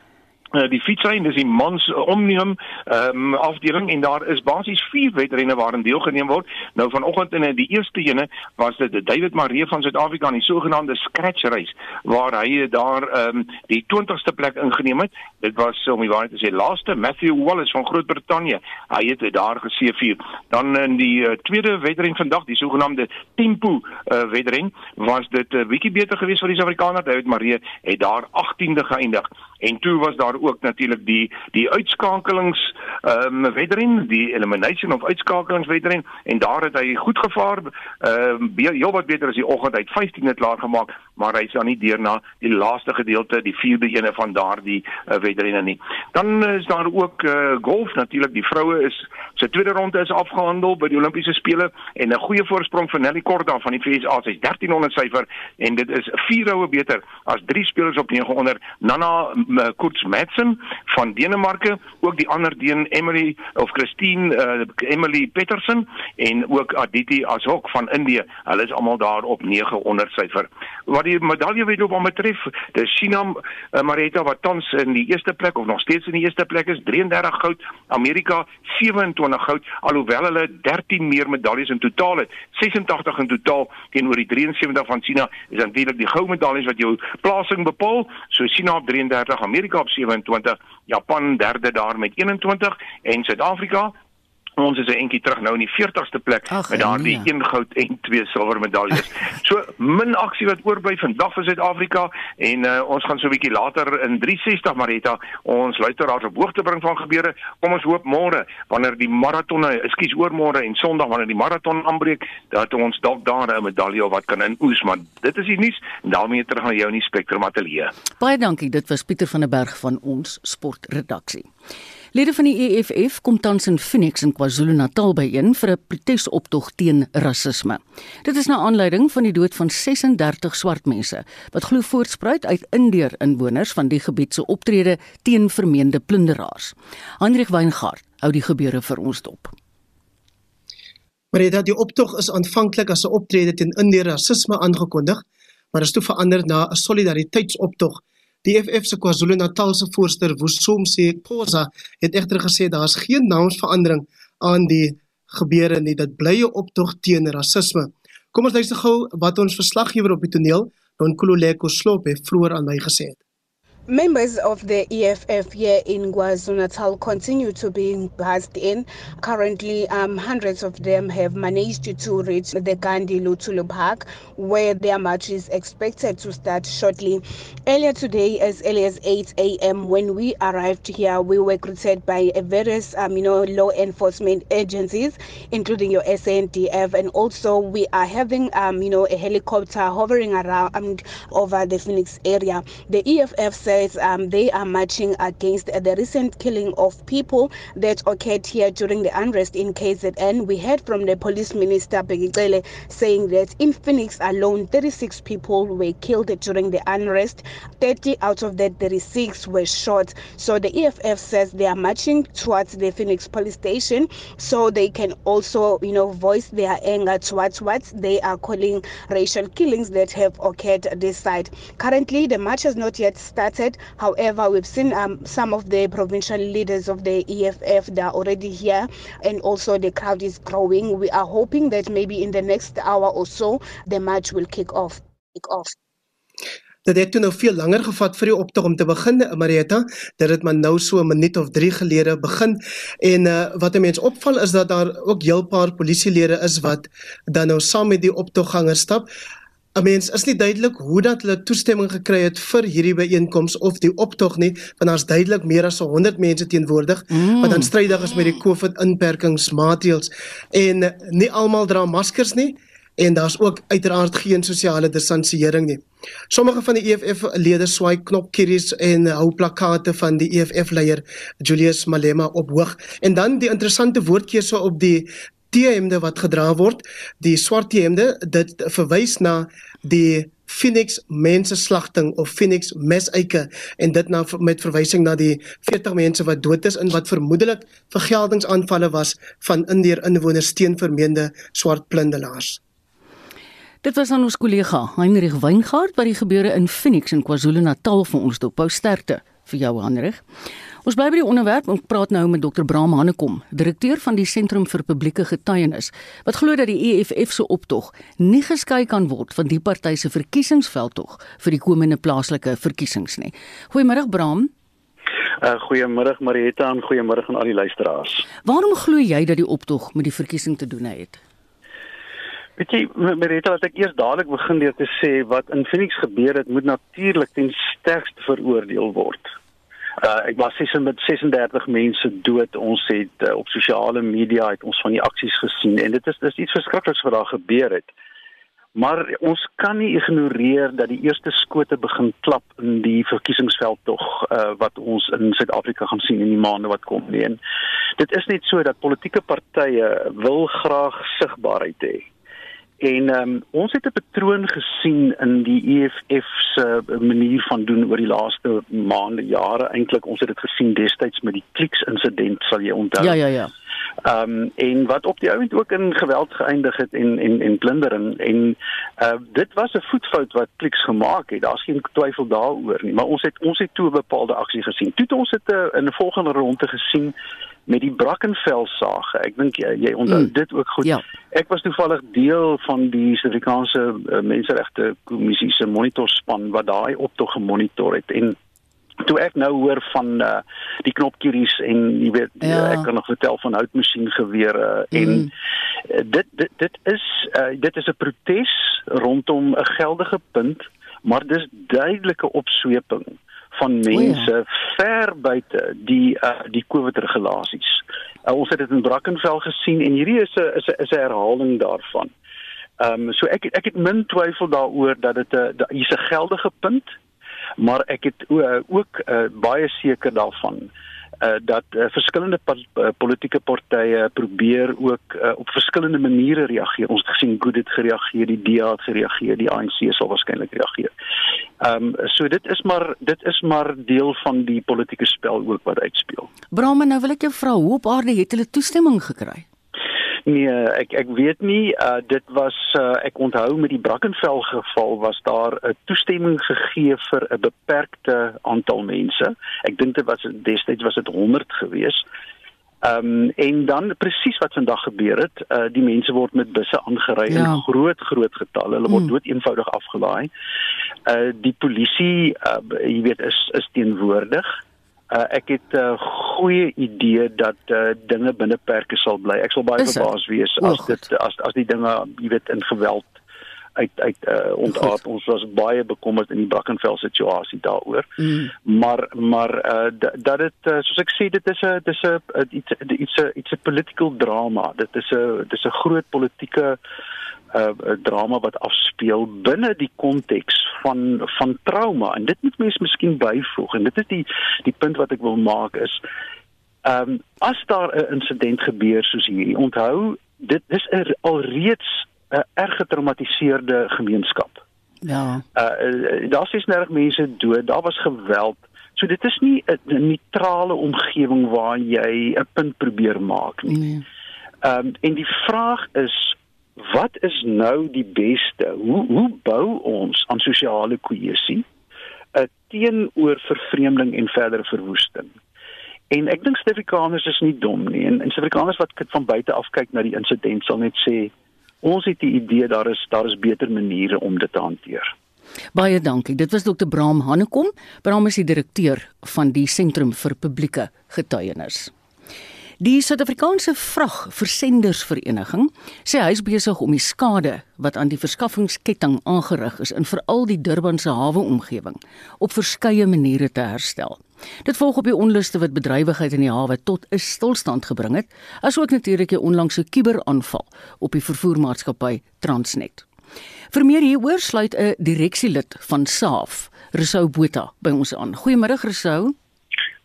uh, die fietsry dis die mans uh, omnium um, afdeling en daar is basies vier wedrenne waarin deelgeneem word. Nou vanoggend in die eerste ene was dit David Maree van Suid-Afrika in die sogenaamde scratch race waar hy daar um, die 20ste plek ingeneem het. Dit was om die waarheid te sê laaste Matthew Wallace van Groot-Brittanje. Hy het daar geseëvier. Dan in die uh, tweede wedren vandag, die sogenaamde tempo uh, wedren, was dit 'n uh, bietjie beter geweest vir die Suid-Afrikaner. David Maree het daar 18de geëindig. En toe was daar ook natuurlik die die uitskakelings ehm um, wedren, die elimination of uitskakelings wedren en daar het hy goed gevaar. Ehm um, heel wat beter as die oggend. Hy het 15 net klaar gemaak, maar hy is dan nie deur na die laaste gedeelte, die vierde ene van daardie uh, wedrenne nie. Dan is daar ook uh, golf natuurlik. Die vroue is se tweede ronde is afgehandel by die Olimpiese spele en 'n goeie voorsprong vir Nelly Korda van die VSA. Sy's 1300 syfer en dit is 4 roue beter as drie spelers op 900. Nana Kurz Madsen van Denemarke, ook die ander Deen Emily of Christine uh, Emily Petersen en ook Aditi Ashok van Indië. Hulle is almal daar op 900 syfer. Wat die medaljewedloop betref, dis China uh, Marita wat tans in die eerste plek of nog steeds in die eerste plek is, 33 goud, Amerika 27 goud, alhoewel hulle 13 meer medaljes in totaal het, 86 in totaal teenoor die 73 van China. Is natuurlik die goue medaljes wat jou plasing bepaal. So China op 33, Amerika op 27, Japan derde daar met 21 en Suid-Afrika ons is 'n entjie terug nou in die 40ste plek Ach, met daardie nee. een goud en twee silwer medaljes. so min aksie wat oorbly vandag vir Suid-Afrika en uh, ons gaan so 'n bietjie later in 360 Marita ons luisteraars op hoogte bring van gebeure. Kom ons hoop môre wanneer die maratonne, ekskuus oormôre en Sondag wanneer die maraton aanbreek dat ons dalk daar 'n medalje of wat kan inoes, maar dit is die nuus en daarmee terug na jou in die Spectrum ateljee.
Baie dankie, dit was Pieter van der Berg van ons sportredaksie. Lede van die EFF kom tans in Phoenix in KwaZulu-Natal byeen vir 'n protesoptog teen rasisme. Dit is na aanleiding van die dood van 36 swart mense wat glo voortspruit uit indeer inwoners van die gebied se optrede teen vermeende plunderaars. Hendrik Weingart hou die gebeure vir ons dop.
Maar dit dat die optog is aanvanklik as 'n optrede teen indeer rasisme aangekondig, maar is toe verander na 'n solidariteitsoptog Die FF se KwaZulu-Natal se voorsteur, Wusomse Khoza, het egter gesê daar's geen naamsverandering aan die gebeure nie. Dit bly 'n optog teen rasisme. Kom ons luister gou wat ons verslaggewer op die toneel, Don Kululeko Slope, vroeër aan my gesê het.
Members of the EFF here in KwaZulu-Natal continue to be buzzed in. Currently, um, hundreds of them have managed to reach the Gandhi Lutulu Park, where their march is expected to start shortly. Earlier today, as early as 8 a.m., when we arrived here, we were greeted by various, um, you know, law enforcement agencies, including your SNDF, and also we are having, um, you know, a helicopter hovering around over the Phoenix area. The EFF says says um, they are marching against the recent killing of people that occurred here during the unrest in KZN. We heard from the police minister Begicele saying that in Phoenix alone, 36 people were killed during the unrest. 30 out of that 36 were shot. So the EFF says they are marching towards the Phoenix police station so they can also, you know, voice their anger towards what they are calling racial killings that have occurred this side. Currently, the march has not yet started started. However, we've seen um, some of the provincial leaders of the EFF, they are already here, and also the crowd is growing. We are hoping that maybe in the next hour or so, the march will kick off. Kick off.
Dit het toe nou veel langer gevat vir die optog om te begin, Marieta. Dit het maar nou so 'n minuut of 3 gelede begin. En uh, wat 'n mens opval is dat daar ook heel paar polisielede is wat dan nou saam met die optoggangers stap. 'n mens is nie duidelik hoe dat hulle toestemming gekry het vir hierdie byeenkoms of die optog nie, want daar's duidelik meer as 100 mense teenwoordig mm. wat dan strydig is met die COVID inperkingsmaatreëls en nie almal dra maskers nie en daar's ook uiteraard geen sosiale distansiering nie. Sommige van die EFF lede swaai knopkieries en hou plakate van die EFF leier Julius Malema op hoog en dan die interessante woordkeuse op die T-hemde wat gedra word, die swart T-hemde, dit verwys na die Phoenix menseslagting of Phoenix mesuike en dit nou met verwysing na die 40 mense wat dood is en wat vermoedelik vergeldingsaanvalle was van indeer inwoners teen vermeende swart plundelaars.
Dit was aan ons kollega Heinrich Weingart wat die gebeure in Phoenix in KwaZulu-Natal vir ons dophou sterkte vir jou Heinrich. Ons bly by die onderwerp en praat nou met Dr. Bram Hanekom, direkteur van die Sentrum vir Publieke Getuienis, wat glo dat die EFF se optog nie geskei kan word van die party se verkiesingsveldtog vir die komende plaaslike verkiesings nie. Goeiemôre Bram.
Uh, goeiemôre Marieta en goeiemôre aan al die luisteraars.
Waarom glo jy dat die optog met die verkiesing te doen het?
Weet jy, Marita, wat ek eers dadelik begin deur te sê wat in Phoenix gebeur het, moet natuurlik ten sterkste veroordeel word. Uh ek was sies met 36 mense dood. Ons het uh, op sosiale media het ons van die aksies gesien en dit is dis iets verskrikliks wat daar gebeur het. Maar ons kan nie ignoreer dat die eerste skote begin klap in die verkiesingsveld tog uh wat ons in Suid-Afrika gaan sien in die maande wat kom nie. En dit is net so dat politieke partye wil graag sigbaarheid hê. En um, ons het 'n patroon gesien in die EFF se manier van doen oor die laaste maande, jare eintlik. Ons het dit gesien destyds met die Clicks insident, sal jy onthou.
Ja, ja, ja.
Ehm um, en wat op die ount ook in geweld geëindig het en en en plundering en uh dit was 'n voetfout wat Clicks gemaak het. Daar's geen twyfel daaroor nie, maar ons het ons het toe 'n bepaalde aksie gesien. Toe het ons dit uh, in 'n volgende ronde gesien met die Brackenfell saak. Ek dink jy, jy onthou mm. dit ook goed. Ja. Ek was toevallig deel van die Suid-Afrikaanse uh, Menseregte Kommissie se monitorspan wat daai optog gemonitor het en toe ek nou hoor van uh, die knopkieries en jy weet ja. ek kan nog vertel van houtmasjiengewere mm. en uh, dit dit dit is uh, dit is 'n protes rondom 'n geldige punt maar dis duidelike opsweping van mense oh ja. ver buite die uh, die COVID regulasies. Uh, ons het dit in Brackenfell gesien en hierdie is 'n is 'n is 'n herhaling daarvan. Ehm um, so ek ek het min twyfel daaroor dat dit 'n hier's 'n geldige punt, maar ek het uh, ook uh, baie seker daarvan uh, dat uh, verskillende uh, politieke partye probeer ook uh, op verskillende maniere reageer. Ons het gesien Good het gereageer, die DA het gereageer, die ANC sal waarskynlik reageer. Ehm um, so dit is maar dit is maar deel van die politieke spel ook wat uitspeel.
Brahma, nou wil ek jou vra, hoe op aarde het hulle toestemming gekry?
Nee, ek ek weet nie, uh, dit was uh, ek onthou met die Brackenfell geval was daar 'n toestemming gegee vir 'n beperkte aantal mense. Ek dink dit was destyds was dit 100 gewees. Ehm um, en dan presies wat vandag gebeur het, uh, die mense word met busse aangery ja. in groot groot getalle. Hulle word mm. dood eenvoudig afgelaai. Uh die polisie, uh, jy weet, is is teenwoordig. Uh, ek het 'n uh, goeie idee dat uh, dinge binne perke sal bly. Ek sal baie verbaas wees as dit as as die dinge, jy weet, in geweld uit uit uh, ontaard. Ons was baie bekommerd in die Brackenfell situasie daaroor. Mm. Maar maar uh, dat dit uh, soos ek sê dit is 'n dis 'n iets iets 'n iets 'n political drama. Dit is 'n dis 'n groot politieke uh, drama wat afspeel binne die konteks van van trauma en dit moet mens miskien byvoeg en dit is die die punt wat ek wil maak is ehm um, as daar 'n insident gebeur soos hierdie onthou dit is 'n alreeds 'n erg getraumatiseerde gemeenskap.
Ja.
Uh daar is nerg mense dood, daar was geweld. So dit is nie 'n neutrale omgewing waar jy 'n punt probeer maak nie. Nee. Ehm um, en die vraag is wat is nou die beste? Hoe hoe bou ons aan sosiale kohesie uh, teenoor vervreemding en verdere verwoesting? En ek dink Suid-Afrikaners is nie dom nie. En, en Suid-Afrikaners wat van buite af kyk na die insident sal net sê ons het die idee daar is daar is beter maniere om dit te hanteer.
Baie dankie. Dit was Dr. Braam Hannekom. Braam is die direkteur van die Sentrum vir Publieke Getuienis. Die Suid-Afrikaanse Vragversendersvereniging sê hy is besig om die skade wat aan die verskaffingsketting aangerig is in veral die Durbanse hawe-omgewing op verskeie maniere te herstel. Dit volg op die onluste wat bedrywigheid in die hawe tot 'n stilstand gebring het, asook natuurlik die onlangse kuberaanval op die vervoermaatskappy Transnet. Vir meer hieroor sluit 'n direksielid van SAF, Resou Botha, by ons aan. Goeiemôre Resou.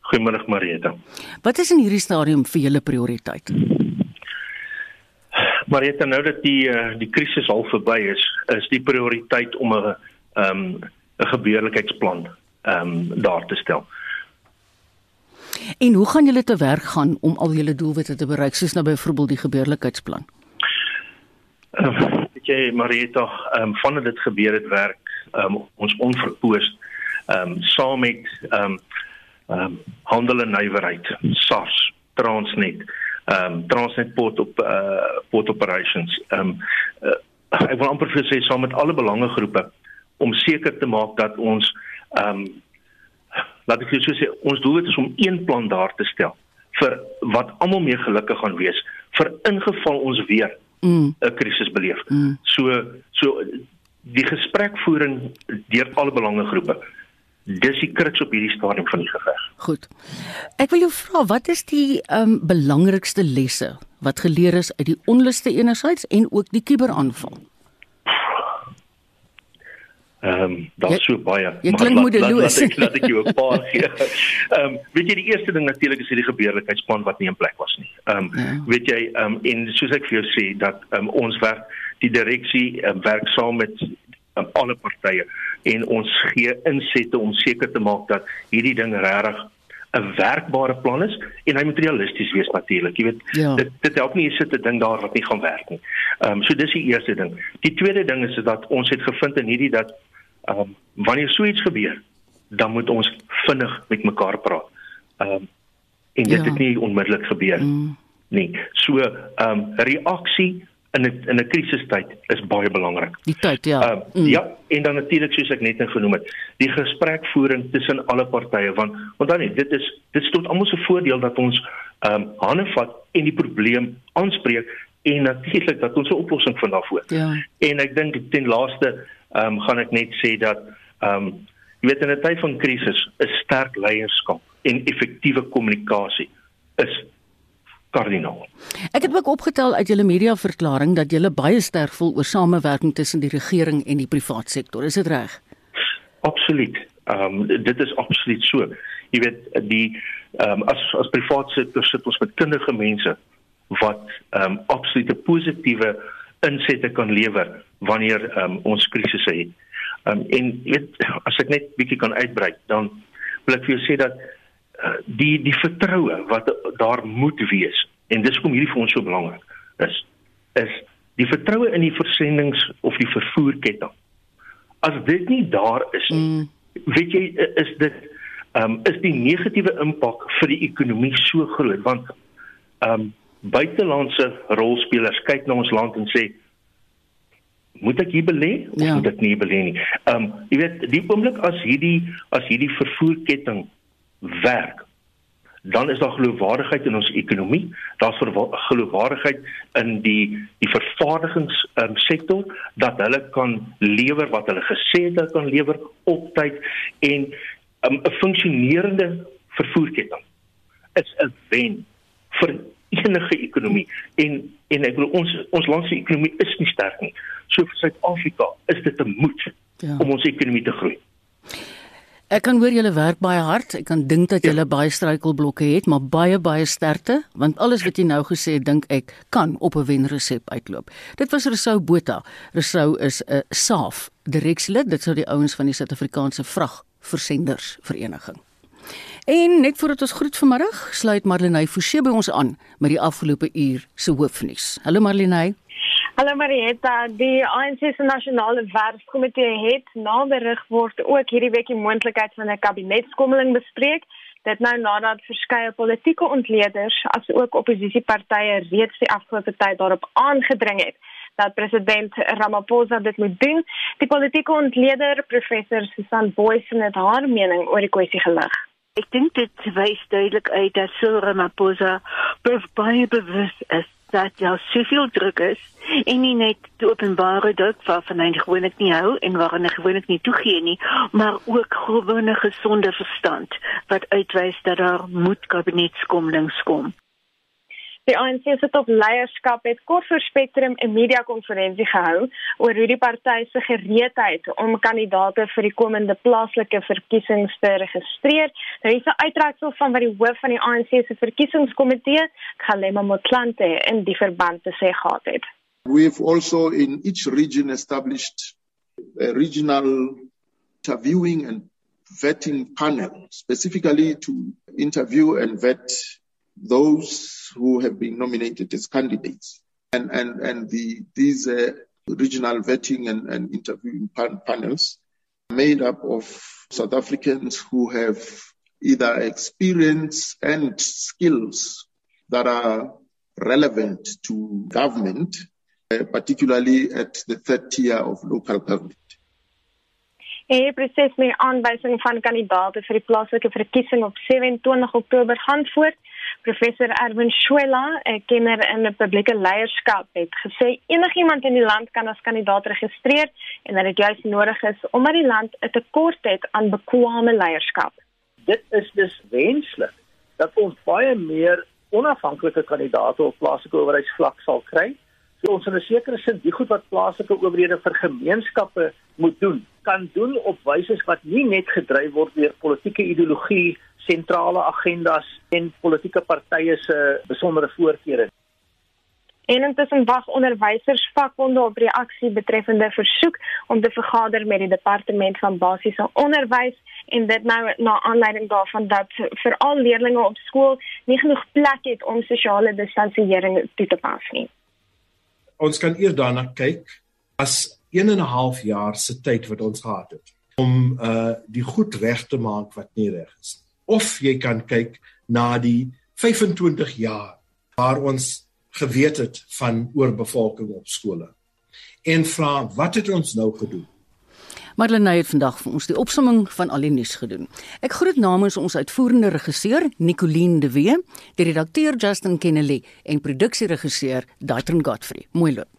Goeiemôre Marieta.
Wat is in hierdie stadium vir julle prioriteit?
Marieta, nou dat die uh, die krisis al verby is, is die prioriteit om 'n ehm um, 'n gebeurlikheidsplan ehm um, daar te stel.
En hoe gaan julle te werk gaan om al julle doelwitte te bereik soos nou byvoorbeeld die gebeurlikheidsplan?
Uh, weet jy Marieta, ehm um, vandat dit gebeur het werk ehm um, ons onverpoos ehm um, saam met ehm um, ehm um, handel en nywerheid, SARS, Transnet, ehm um, Transnet port op eh uh, port operations. Ehm um, uh, ek wil amper vir sê saam met alle belangegroepe om seker te maak dat ons ehm um, laat ek so sê ons doel is om een plan daar te stel vir wat almal mee gelukkig gaan wees vir ingeval ons weer 'n mm. krisis beleef. Mm. So so die gesprekvoering deur alle belangegroepe dis die kruks op hierdie stadium van die geveg.
Goed. Ek wil jou vra wat is die ehm um, belangrikste lesse wat geleer is uit die onluste enerzijds en ook die kuberaanval?
Ehm um, daar's so baie
jy maar laat, laat,
laat laat ek jou 'n paar gee. Ehm um, weet jy die eerste ding natuurlik is hierdie gebeurlikheidsplan wat nie in plek was nie. Ehm um, ja. weet jy ehm um, en soos ek vir jou sê dat ehm um, ons werk die direksie um, werk saam met um, alle partye en ons gee insette om seker te maak dat hierdie ding regtig 'n werkbare plan is en hy moet realisties wees natuurlik. Jy weet ja. dit dit help nie sit 'n ding daar wat nie gaan werk nie. Ehm um, so dis die eerste ding. Die tweede ding is dat ons het gevind in hierdie dat Ehm um, wanneer so iets gebeur, dan moet ons vinnig met mekaar praat. Ehm um, en dit ja. het nie onmiddellik gebeur mm. nie. So ehm um, reaksie in 'n in 'n krisistyd is baie belangrik.
Die tyd, ja.
Um, mm. Ja, en dan natuurlik soos ek net nou genoem het, die gesprekvoering tussen alle partye want want dan net dit is dit stot almal se voordeel dat ons ehm um, hande vat en die probleem aanspreek en natuurlik dat ons 'n oplossing vind daarvoor.
Ja.
En ek dink ten laaste ehm um, gaan ek net sê dat ehm um, jy weet in 'n tyd van krisis is sterk leierskap en effektiewe kommunikasie is kardinaal.
Ek het ook opgetel uit julle mediaverklaring dat julle baie sterk voel oor samewerking tussen die regering en die private sektor. Is dit reg?
Absoluut. Ehm um, dit is absoluut so. Jy weet die ehm um, as as private sektor sit ons met kundige mense wat ehm um, absolute positiewe insette kan lewer wanneer um, ons krisisse het. Um, en weet as ek net bietjie kan uitbrei, dan wil ek vir jou sê dat die die vertroue wat daar moet wees en dis hoekom hierdie vir ons so belangrik is is die vertroue in die versendings of die vervoerketting. As dit nie daar is nie, mm. weet jy is dit ehm um, is die negatiewe impak vir die ekonomie so groot want ehm um, buitelandse rolspelers kyk na ons land en sê moet ek hier belê of ja. moet ek nie belê nie. Ehm um, jy weet die oomblik as hierdie as hierdie vervoerketting werk dan is daar geloofwaardigheid in ons ekonomie. Daar's geloofwaardigheid in die die vervaardigings um, dat hulle kan lewer wat hulle gesê het hulle kan lewer op tyd en 'n um, funksionerende vervoerketting is 'n wen vir enige ekonomie en en ek bedoel ons ons land se ekonomie is nie sterk nie. So vir Suid-Afrika is dit 'n moed ja. om ons ekonomie te groei.
Ek kan hoor julle werk baie hard. Ek kan dink dat julle ja. baie struikelblokke het, maar baie baie sterkte, want alles wat jy nou gesê het, dink ek kan op 'n wenresep uitloop. Dit was Resou Botha. Resou is 'n SAF direkslid. Dit sou die ouens van die Suid-Afrikaanse Vragversenders Vereniging. En net voordat ons groet vanmiddag, sluit Marlenae Forsie by ons aan met die afgelope uur se hoofnuus. Hallo Marlenae.
Hallo Marietta, die ANC se nasionale werkskomitee het na berig word ook hierdie week die moontlikheid van 'n kabinetskommeling bespreek. Dit nou nadat verskeie politieke ontleeders as ook oppositiepartye reeds die afgelope tyd daarop aangedring het dat president Ramaphosa dit moet doen. Die politieke ontleder professor Susan Boyce het haar mening oor die kwessie gelig.
Ek dink dit wys duidelik uit dat Cyril Ramaphosa baie bewus is dat daar soveel druk is en nie net die openbare druk waarvan hy gewoonlik nie hou en waaraan hy gewoonlik nie toegee nie, maar ook gewone gesonde verstand wat uitwys dat daar moet kabinetskomlings kom.
Die ANC het op leierskap het kort voor Spectrum 'n media konferensie gehou oor hoe die party se gereedheid om kandidaate vir die komende plaaslike verkiesings te registreer. Hier is 'n uittreksel van wat die hoof van die ANC se verkiesingskomitee, Kgalema Motlanthe, in die verband te sê gehad het.
We've also in each region established a regional interviewing and vetting panel specifically to interview and vet those who have been nominated as candidates. And, and, and the, these uh, regional vetting and, and interviewing pan- panels made up of South Africans who have either experience and skills that are relevant to government, uh, particularly at the third tier of local government.
Die proses met aanwysing van kandidaate vir die plaaslike verkiesing op 27 Oktober gaan voort. Professor Erwin Schuela, 'n kenner in publieke leierskap, het gesê enigiemand in die land kan as kandidaat registreer en dat dit juis nodig is omdat die land 'n tekort het aan bekwame leierskap.
Dit is dus wenslik dat ons baie meer onafhanklike kandidaate op plaaslike owerheidsvlak sal kry. So ons in 'n sekere sin die goed wat plaaslike owerhede vir gemeenskappe moet doen, kan doen op wyse wat nie net gedryf word deur politieke ideologie sentrale agendas en politieke partye se besondere voorkeure.
En intussen wag onderwysers vakbonde op reaksie betreffende versoek om te vergader met die departement van basiese onderwys en dit nou na aanleiding daarvan dat veral leerders op skool nie genoeg plek het om sosiale distansiering toe te pas nie.
Ons kan eers daarna kyk as 1 en 'n half jaar se tyd wat ons gehad het om uh die goed reg te maak wat nie reg is nie. Of jy kan kyk na die 25 jaar waar ons geweet het van oorbevolking op skole en vra wat het ons nou gedoen
Marlene het vandag vir ons die opsomming van al die nuus gedoen. Ek groet namens ons uitvoerende regisseur Nicoline de Wee, die redakteur Justin Kennedy en produksieregisseur Daitron Godfrey. Mooi loop.